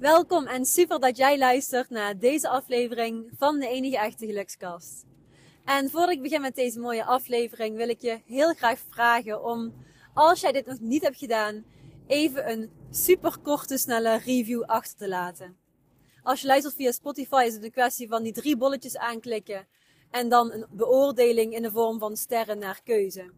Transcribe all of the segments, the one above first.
Welkom en super dat jij luistert naar deze aflevering van de enige echte gelukskast. En voordat ik begin met deze mooie aflevering wil ik je heel graag vragen om, als jij dit nog niet hebt gedaan, even een super korte, snelle review achter te laten. Als je luistert via Spotify is het een kwestie van die drie bolletjes aanklikken en dan een beoordeling in de vorm van sterren naar keuze.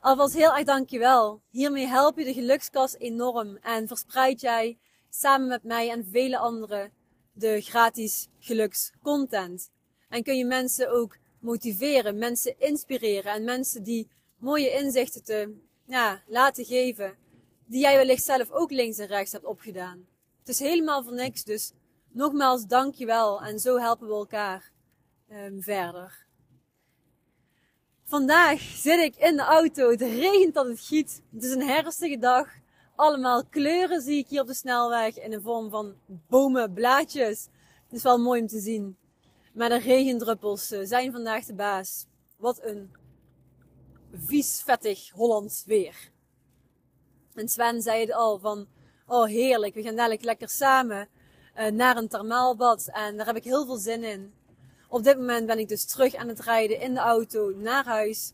Alvast heel erg dankjewel. Hiermee help je de gelukskast enorm en verspreid jij samen met mij en vele anderen de gratis gelukscontent. En kun je mensen ook motiveren, mensen inspireren en mensen die mooie inzichten te ja, laten geven, die jij wellicht zelf ook links en rechts hebt opgedaan. Het is helemaal voor niks, dus nogmaals dankjewel en zo helpen we elkaar um, verder. Vandaag zit ik in de auto. Het regent dat het giet. Het is een herfstige dag. Allemaal kleuren zie ik hier op de snelweg in de vorm van bomen, blaadjes. Het is wel mooi om te zien. Maar de regendruppels eh, zijn vandaag de baas. Wat een vies, vettig Hollands weer. En Sven zei het al van, oh heerlijk, we gaan dadelijk lekker samen uh, naar een thermaalbad. En daar heb ik heel veel zin in. Op dit moment ben ik dus terug aan het rijden in de auto naar huis.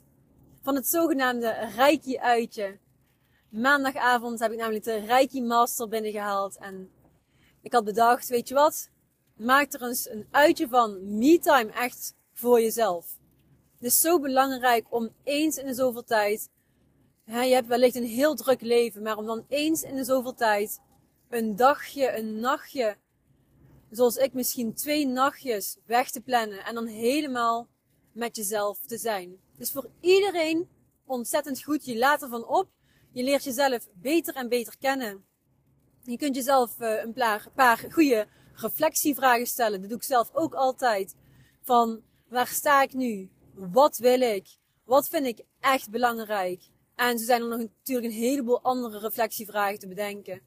Van het zogenaamde Reiki-uitje. Maandagavond heb ik namelijk de Reiki Master binnengehaald. En ik had bedacht, weet je wat? Maak er eens een uitje van. Me-time echt voor jezelf. Het is zo belangrijk om eens in de zoveel tijd. Hè, je hebt wellicht een heel druk leven, maar om dan eens in de zoveel tijd een dagje, een nachtje zoals ik misschien twee nachtjes weg te plannen en dan helemaal met jezelf te zijn. Dus voor iedereen ontzettend goed. Je laat ervan op. Je leert jezelf beter en beter kennen. Je kunt jezelf uh, een paar, goede reflectievragen stellen. Dat doe ik zelf ook altijd. Van waar sta ik nu? Wat wil ik? Wat vind ik echt belangrijk? En zo zijn er nog natuurlijk een heleboel andere reflectievragen te bedenken.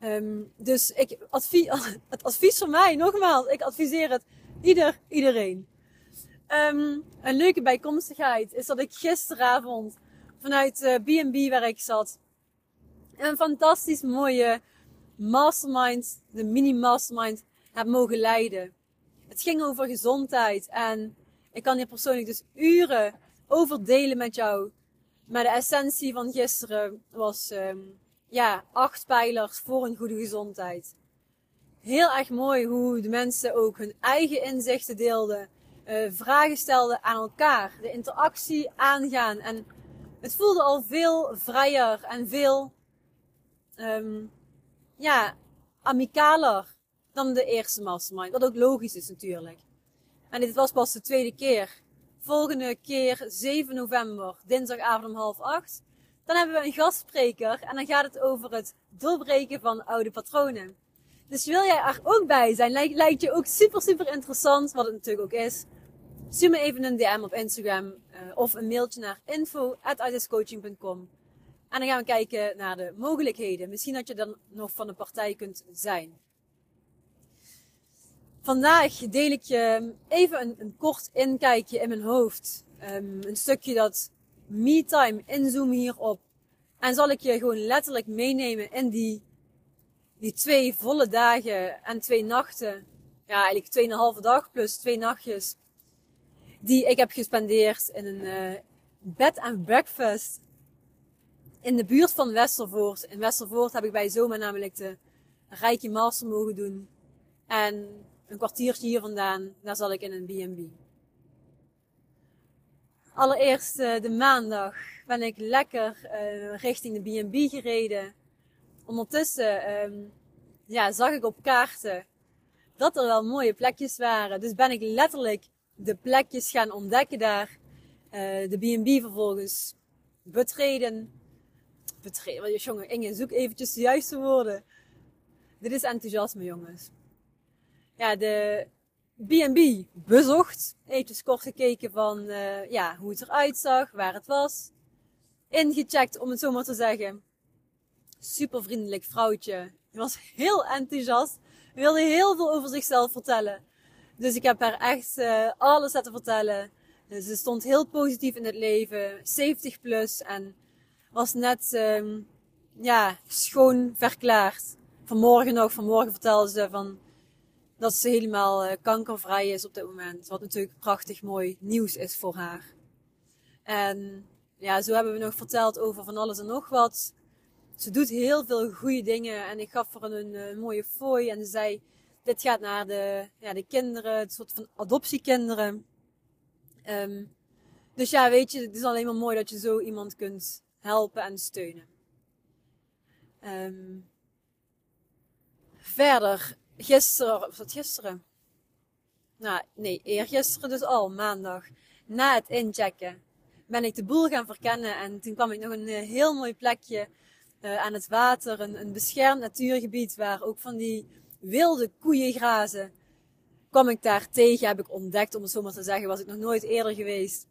Um, dus ik het advies van mij, nogmaals, ik adviseer het ieder, iedereen. Um, een leuke bijkomstigheid is dat ik gisteravond vanuit eh, B&B waar ik zat, een fantastisch mooie mastermind, de mini mastermind, heb mogen leiden. Het ging over gezondheid en ik kan hier persoonlijk dus uren over delen met jou. Maar de essentie van gisteren was um, ja, acht pijlers voor een goede gezondheid. Heel erg mooi hoe de mensen ook hun eigen inzichten deelden, uh, vragen stelden aan elkaar, de interactie aangaan. En het voelde al veel vrijer en veel, um, ja, amicaler dan de eerste mastermind. Wat ook logisch is natuurlijk. En dit was pas de tweede keer. Volgende keer 7 november, dinsdagavond om half acht. Dan hebben we een gastspreker en dan gaat het over het doorbreken van oude patronen. Dus wil jij er ook bij zijn? Lijkt, lijkt je ook super, super interessant, wat het natuurlijk ook is. Stuur me even een DM op Instagram uh, of een mailtje naar info.artistcoaching.com. En dan gaan we kijken naar de mogelijkheden. Misschien dat je dan nog van de partij kunt zijn. Vandaag deel ik je even een, een kort inkijkje in mijn hoofd. Um, een stukje dat me-time inzoomen hierop. En zal ik je gewoon letterlijk meenemen in die, die twee volle dagen en twee nachten. Ja, eigenlijk tweeënhalve dag plus twee nachtjes. Die ik heb gespendeerd in een uh, bed and breakfast. In de buurt van Westervoort. In Westervoort heb ik bij Zoma namelijk de Rijke Master mogen doen. En een kwartiertje hier vandaan, daar zat ik in een B&B. Allereerst uh, de maandag ben ik lekker uh, richting de B&B gereden. Ondertussen um, ja, zag ik op kaarten dat er wel mooie plekjes waren. Dus ben ik letterlijk de plekjes gaan ontdekken daar. Uh, de B&B vervolgens betreden. Betreden, jongen, Inge, zoek eventjes de juiste woorden. Dit is enthousiasme, jongens. Ja, de B&B bezocht. Even kort gekeken van uh, ja, hoe het eruit zag, waar het was. Ingecheckt, om het zo maar te zeggen. Super vriendelijk vrouwtje. Hij was heel enthousiast. Wilde heel veel over zichzelf vertellen. Dus ik heb haar echt uh, alles laten vertellen. Dus ze stond heel positief in het leven. 70 plus. En was net um, ja, schoon verklaard vanmorgen nog, vanmorgen vertelde ze van dat ze helemaal uh, kankervrij is op dit moment. Wat natuurlijk prachtig mooi nieuws is voor haar. En ja, zo hebben we nog verteld over van alles en nog wat. Ze doet heel veel goede dingen en ik gaf haar een, een mooie fooi en ze zei, dit gaat naar de, ja, de kinderen, het soort van adoptiekinderen. Um, dus ja, weet je, het is alleen maar mooi dat je zo iemand kunt helpen en steunen. Um, verder, gisteren, was dat gisteren? Nou, nee, eergisteren dus al, maandag. Na het inchecken ben ik de boel gaan verkennen en toen kwam ik nog een eh, heel mooi plekje uh, aan het water. Een beschermd natuurgebied waar ook van die wilde koeien grazen. Kwam ik daar tegen, heb ik ontdekt, om het zo maar te zeggen, was ik nog nooit eerder geweest.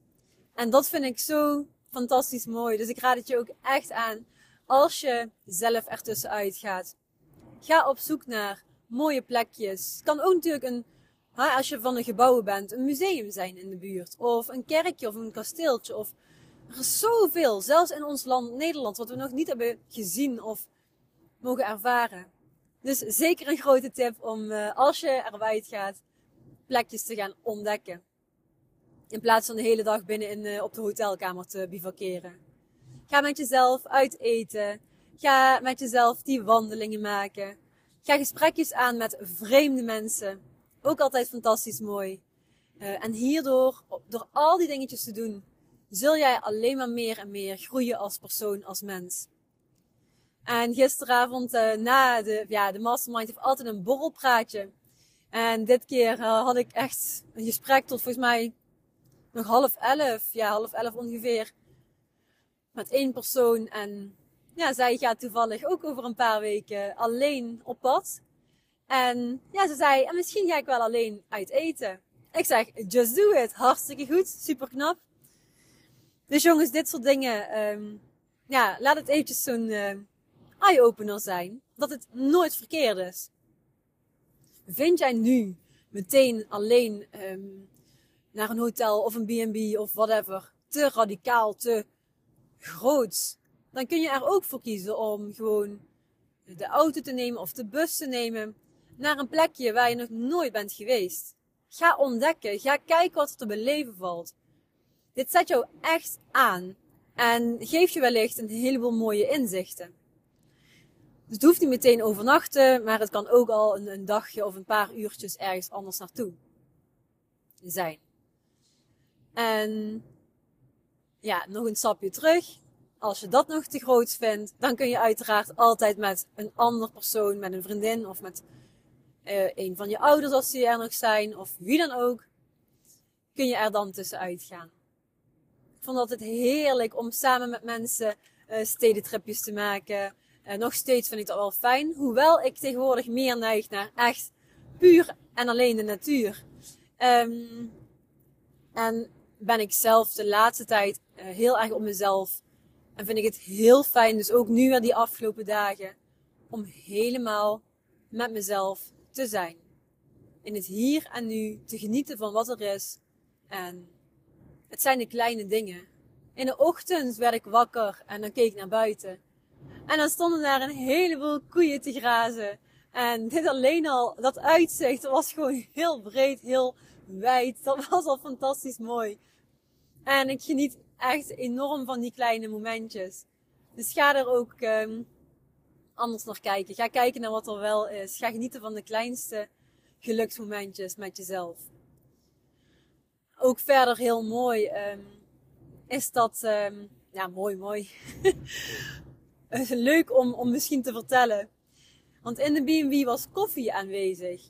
En dat vind ik zo fantastisch mooi. Dus ik raad het je ook echt aan. Als je zelf ertussenuit gaat. Ga op zoek naar mooie plekjes. Kan ook natuurlijk een, als je van een gebouwen bent, een museum zijn in de buurt. Of een kerkje of een kasteeltje. Of er is zoveel, zelfs in ons land Nederland, wat we nog niet hebben gezien of mogen ervaren. Dus zeker een grote tip om, uh, als je erbij gaat, plekjes te gaan ontdekken. In plaats van de hele dag binnen in, uh, op de hotelkamer te bivakeren. Ga met jezelf uit eten. Ga met jezelf die wandelingen maken. Ga gesprekjes aan met vreemde mensen. Ook altijd fantastisch mooi. Uh, en hierdoor, door al die dingetjes te doen, zul jij alleen maar meer en meer groeien als persoon, als mens. En gisteravond uh, na de, ja, de mastermind heeft altijd een borrelpraatje. En dit keer uh, had ik echt een gesprek tot volgens mij nog half elf, ja, half elf ongeveer, met één persoon. En ja, zij gaat toevallig ook over een paar weken alleen op pad. En ja, ze zei, en misschien ga ik wel alleen uit eten. Ik zeg, just do it. Hartstikke goed, super knap. Dus jongens, dit soort dingen, um, ja, laat het eventjes zo'n uh, eye-opener zijn. Dat het nooit verkeerd is. Vind jij nu meteen alleen um, naar een hotel of een B&B of whatever te radicaal, te groot, dan kun je er ook voor kiezen om gewoon de auto te nemen of de bus te nemen naar een plekje waar je nog nooit bent geweest. Ga ontdekken, ga kijken wat er te beleven valt. Dit zet jou echt aan en geeft je wellicht een heleboel mooie inzichten. Dus het hoeft niet meteen overnachten, maar het kan ook al een, een dagje of een paar uurtjes ergens anders naartoe zijn. En ja, nog een stapje terug. Als je dat nog te groot vindt, dan kun je uiteraard altijd met een ander persoon, met een vriendin of met uh, een van je ouders als die er nog zijn, of wie dan ook, kun je er dan tussenuit gaan. Ik vond het heerlijk om samen met mensen uh, stedentripjes te maken. Uh, nog steeds vind ik dat wel fijn. Hoewel ik tegenwoordig meer neig naar echt puur en alleen de natuur. Um, en ben ik zelf de laatste tijd uh, heel erg op mezelf. En vind ik het heel fijn, dus ook nu weer die afgelopen dagen, om helemaal met mezelf te zijn. In het hier en nu te genieten van wat er is. En het zijn de kleine dingen. In de ochtend werd ik wakker en dan keek ik naar buiten. En dan stonden daar een heleboel koeien te grazen. En dit alleen al, dat uitzicht, was gewoon heel breed, heel wijd. Dat was al fantastisch mooi. En ik geniet echt enorm van die kleine momentjes. Dus ga er ook um, anders naar kijken. Ga kijken naar wat er wel is. Ga genieten van de kleinste geluksmomentjes met jezelf. Ook verder heel mooi um, is dat, um, ja mooi mooi. Leuk om, om misschien te vertellen. Want in de B&B was koffie aanwezig.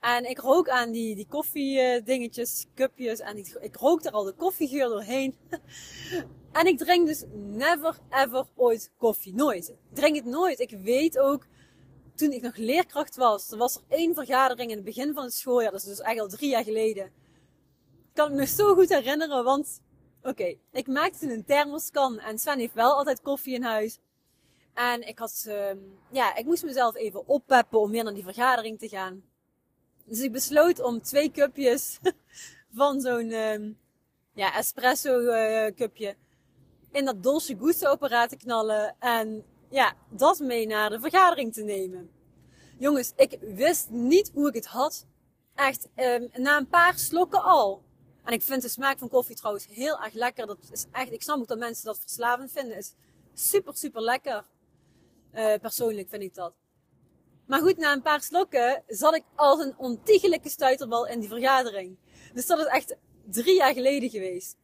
En ik rook aan die, die koffiedingetjes, cupjes. En ik, ik rook er al de koffiegeur doorheen. en ik drink dus never ever ooit koffie. Nooit. Ik drink het nooit. Ik weet ook, toen ik nog leerkracht was, er was er één vergadering in het begin van het schooljaar. Dat is dus eigenlijk al drie jaar geleden. Ik kan me zo goed herinneren, want oké, ik maakte een thermoskan. En Sven heeft wel altijd koffie in huis. En ik had, uh, ja, ik moest mezelf even oppeppen om weer naar die vergadering te gaan. Dus ik besloot om twee cupjes van zo'n uh, ja, espresso uh, cupje in dat Dolce Gusto apparaat te knallen. En ja, dat mee naar de vergadering te nemen. Jongens, ik wist niet hoe ik het had. Echt, um, na een paar slokken al. En ik vind de smaak van koffie trouwens heel erg lekker. Dat is echt, ik snap ook dat mensen dat verslavend vinden. Is super, super lekker. Uh, persoonlijk vind ik dat. Maar goed, na een paar slokken zat ik als een ontiegelijke stuiterbal in die vergadering. Dus dat is echt drie jaar geleden geweest.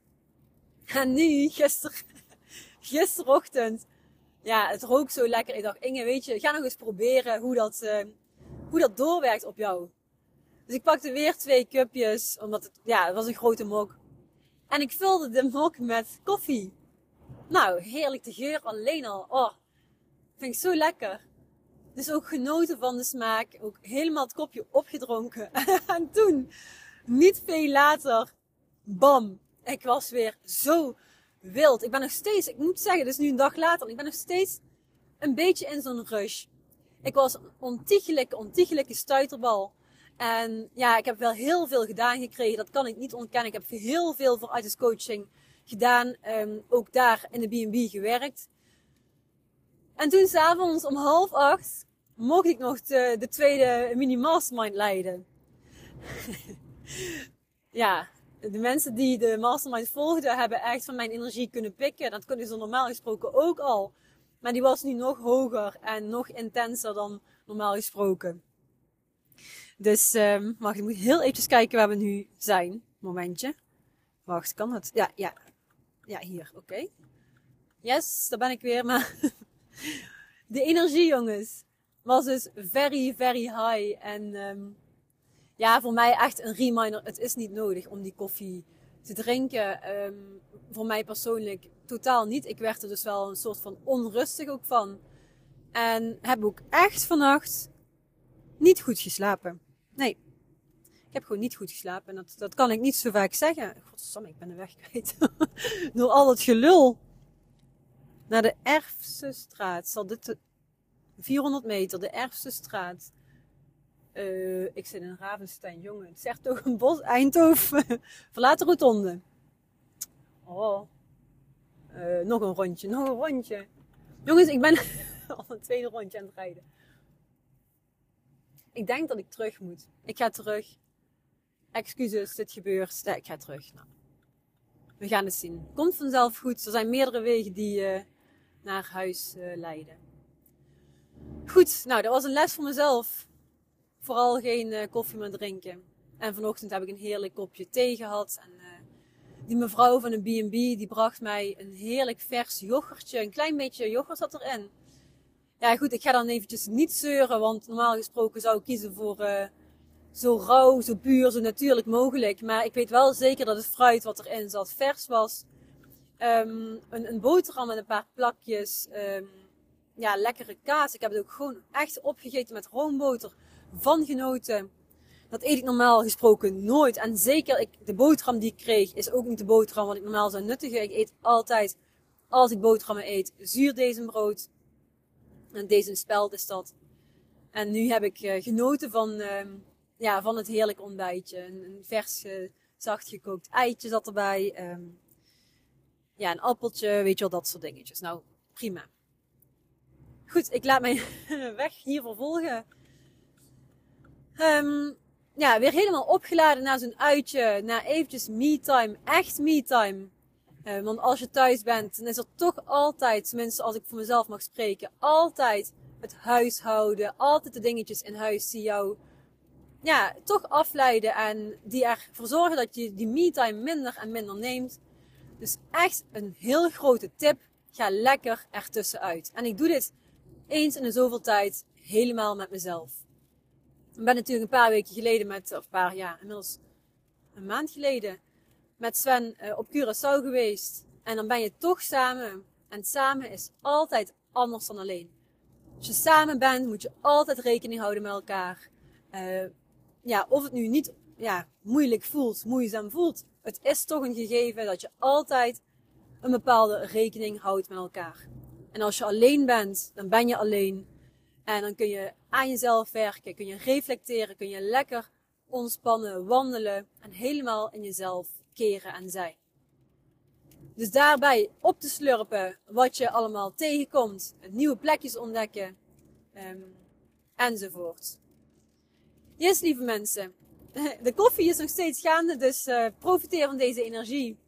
En nu, gister, gisterochtend, ja, het rook zo lekker. Ik dacht, Inge, weet je, ga nog eens proberen hoe dat, uh, hoe dat doorwerkt op jou. Dus ik pakte weer twee cupjes, omdat het, ja, het was een grote mok. En ik vulde de mok met koffie. Nou, heerlijk de geur alleen al. Oh, vind ik zo lekker. Dus ook genoten van de smaak. Ook helemaal het kopje opgedronken. en toen, niet veel later, bam. Ik was weer zo wild. Ik ben nog steeds, ik moet zeggen, dus nu een dag later, ik ben nog steeds een beetje in zo'n rush. Ik was een ontiegelijke, ontiegelijke stuiterbal. En ja, ik heb wel heel veel gedaan gekregen. Dat kan ik niet ontkennen. Ik heb heel veel voor artist coaching gedaan. Um, ook daar in de B&B gewerkt. En toen s'avonds om half acht mocht ik nog de, de tweede mini mastermind leiden. ja, de mensen die de mastermind volgden hebben echt van mijn energie kunnen pikken. Dat kunnen ze normaal gesproken ook al. Maar die was nu nog hoger en nog intenser dan normaal gesproken. Dus um, wacht, ik moet heel eventjes kijken waar we nu zijn. Momentje. Wacht, kan het? Ja, ja. Ja, hier. Oké. Yes, daar ben ik weer. Maar de energie, jongens, was dus very, very high. En um, ja, voor mij echt een reminder. Het is niet nodig om die koffie te drinken. Um, voor mij persoonlijk totaal niet. Ik werd er dus wel een soort van onrustig ook van. En heb ook echt vannacht niet goed geslapen. Nee. Ik heb gewoon niet goed geslapen. En dat, dat kan ik niet zo vaak zeggen. Godsamme, ik ben de weg kwijt. Door al het gelul. Naar de Erfse straat. Zal dit 400 meter, de Erfse straat. Uh, ik zit in Ravenstein, jongen. Het zegt toch een bos, Eindhoven. Verlaat de rotonde. Oh. Uh, nog een rondje, nog een rondje. Jongens, ik ben al een tweede rondje aan het rijden. Ik denk dat ik terug moet. Ik ga terug. Excuses, dit gebeurt. Ik ga terug. Nou, we gaan het zien. Komt vanzelf goed. Er zijn meerdere wegen die naar huis uh, leiden. Goed, nou, dat was een les voor mezelf. Vooral geen uh, koffie meer drinken. En vanochtend heb ik een heerlijk kopje thee gehad. En die mevrouw van een B&B, die bracht mij een heerlijk vers yoghurtje. Een klein beetje yoghurt zat erin. Ja, goed, ik ga dan eventjes niet zeuren, want normaal gesproken zou ik kiezen voor zo rauw, zo puur, zo natuurlijk mogelijk. Maar ik weet wel zeker dat het fruit wat erin zat vers was. Um, een, een boterham met een paar plakjes. Um, ja, lekkere kaas. Ik heb het ook gewoon echt opgegeten met roomboter. Van genoten. Dat eet ik normaal gesproken nooit. En zeker ik, de boterham die ik kreeg is ook niet de boterham wat ik normaal zou nuttigen. Ik eet altijd, als ik boterhammen eet, zuurdezenbrood. En deze speld is dat. En nu heb ik uh, genoten van, uh, ja, van het heerlijke ontbijtje. Een, vers, zacht gekookt eitje zat erbij. Ja, een appeltje, weet je wel, dat soort dingetjes. Nou, prima. Goed, ik laat mijn weg hier vervolgen. Um, ja, weer helemaal opgeladen na zo'n uitje. Na eventjes me-time. Echt me-time. Uh, want als je thuis bent, dan is er toch altijd, tenminste als ik voor mezelf mag spreken, altijd het huishouden, altijd de dingetjes in huis die jou ja, toch afleiden en die ervoor zorgen dat je die me-time minder en minder neemt. Dus echt een heel grote tip. Ga lekker ertussenuit. En ik doe dit eens in de zoveel tijd helemaal met mezelf. Ik ben natuurlijk een paar weken geleden met, of een paar, ja, inmiddels een maand geleden, met Sven uh, op Curaçao geweest. En dan ben je toch samen. En samen is altijd anders dan alleen. Als je samen bent, moet je altijd rekening houden met elkaar. Uh, ja, of het nu niet ja, moeilijk voelt, moeizaam voelt. Het is toch een gegeven dat je altijd een bepaalde rekening houdt met elkaar. En als je alleen bent, dan ben je alleen. En dan kun je aan jezelf werken, kun je reflecteren, kun je lekker ontspannen, wandelen en helemaal in jezelf keren en zijn. Dus daarbij op te slurpen wat je allemaal tegenkomt, nieuwe plekjes ontdekken. Um, enzovoort. Yes, lieve mensen. De koffie is nog steeds gaande, dus uh, profiteer van deze energie.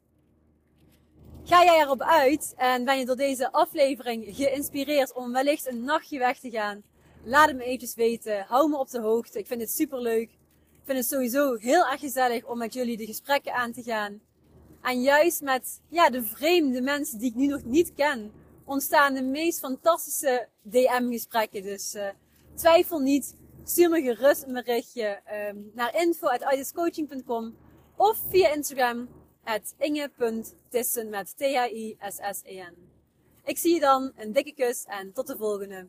Ga jij erop uit en ben je door deze aflevering geïnspireerd om wellicht een nachtje weg te gaan? Laat het me eventjes weten. Hou me op de hoogte. Ik vind het super leuk. Ik vind het sowieso heel erg gezellig om met jullie de gesprekken aan te gaan. En juist met ja, de vreemde mensen die ik nu nog niet ken, ontstaan de meest fantastische DM-gesprekken. Dus uh, twijfel niet. Stuur me gerust een berichtje um, naar info.idiscoaching.com of via Instagram at inge.tissen met T-H-I-S-S-E-N. Ik zie je dan, een dikke kus en tot de volgende.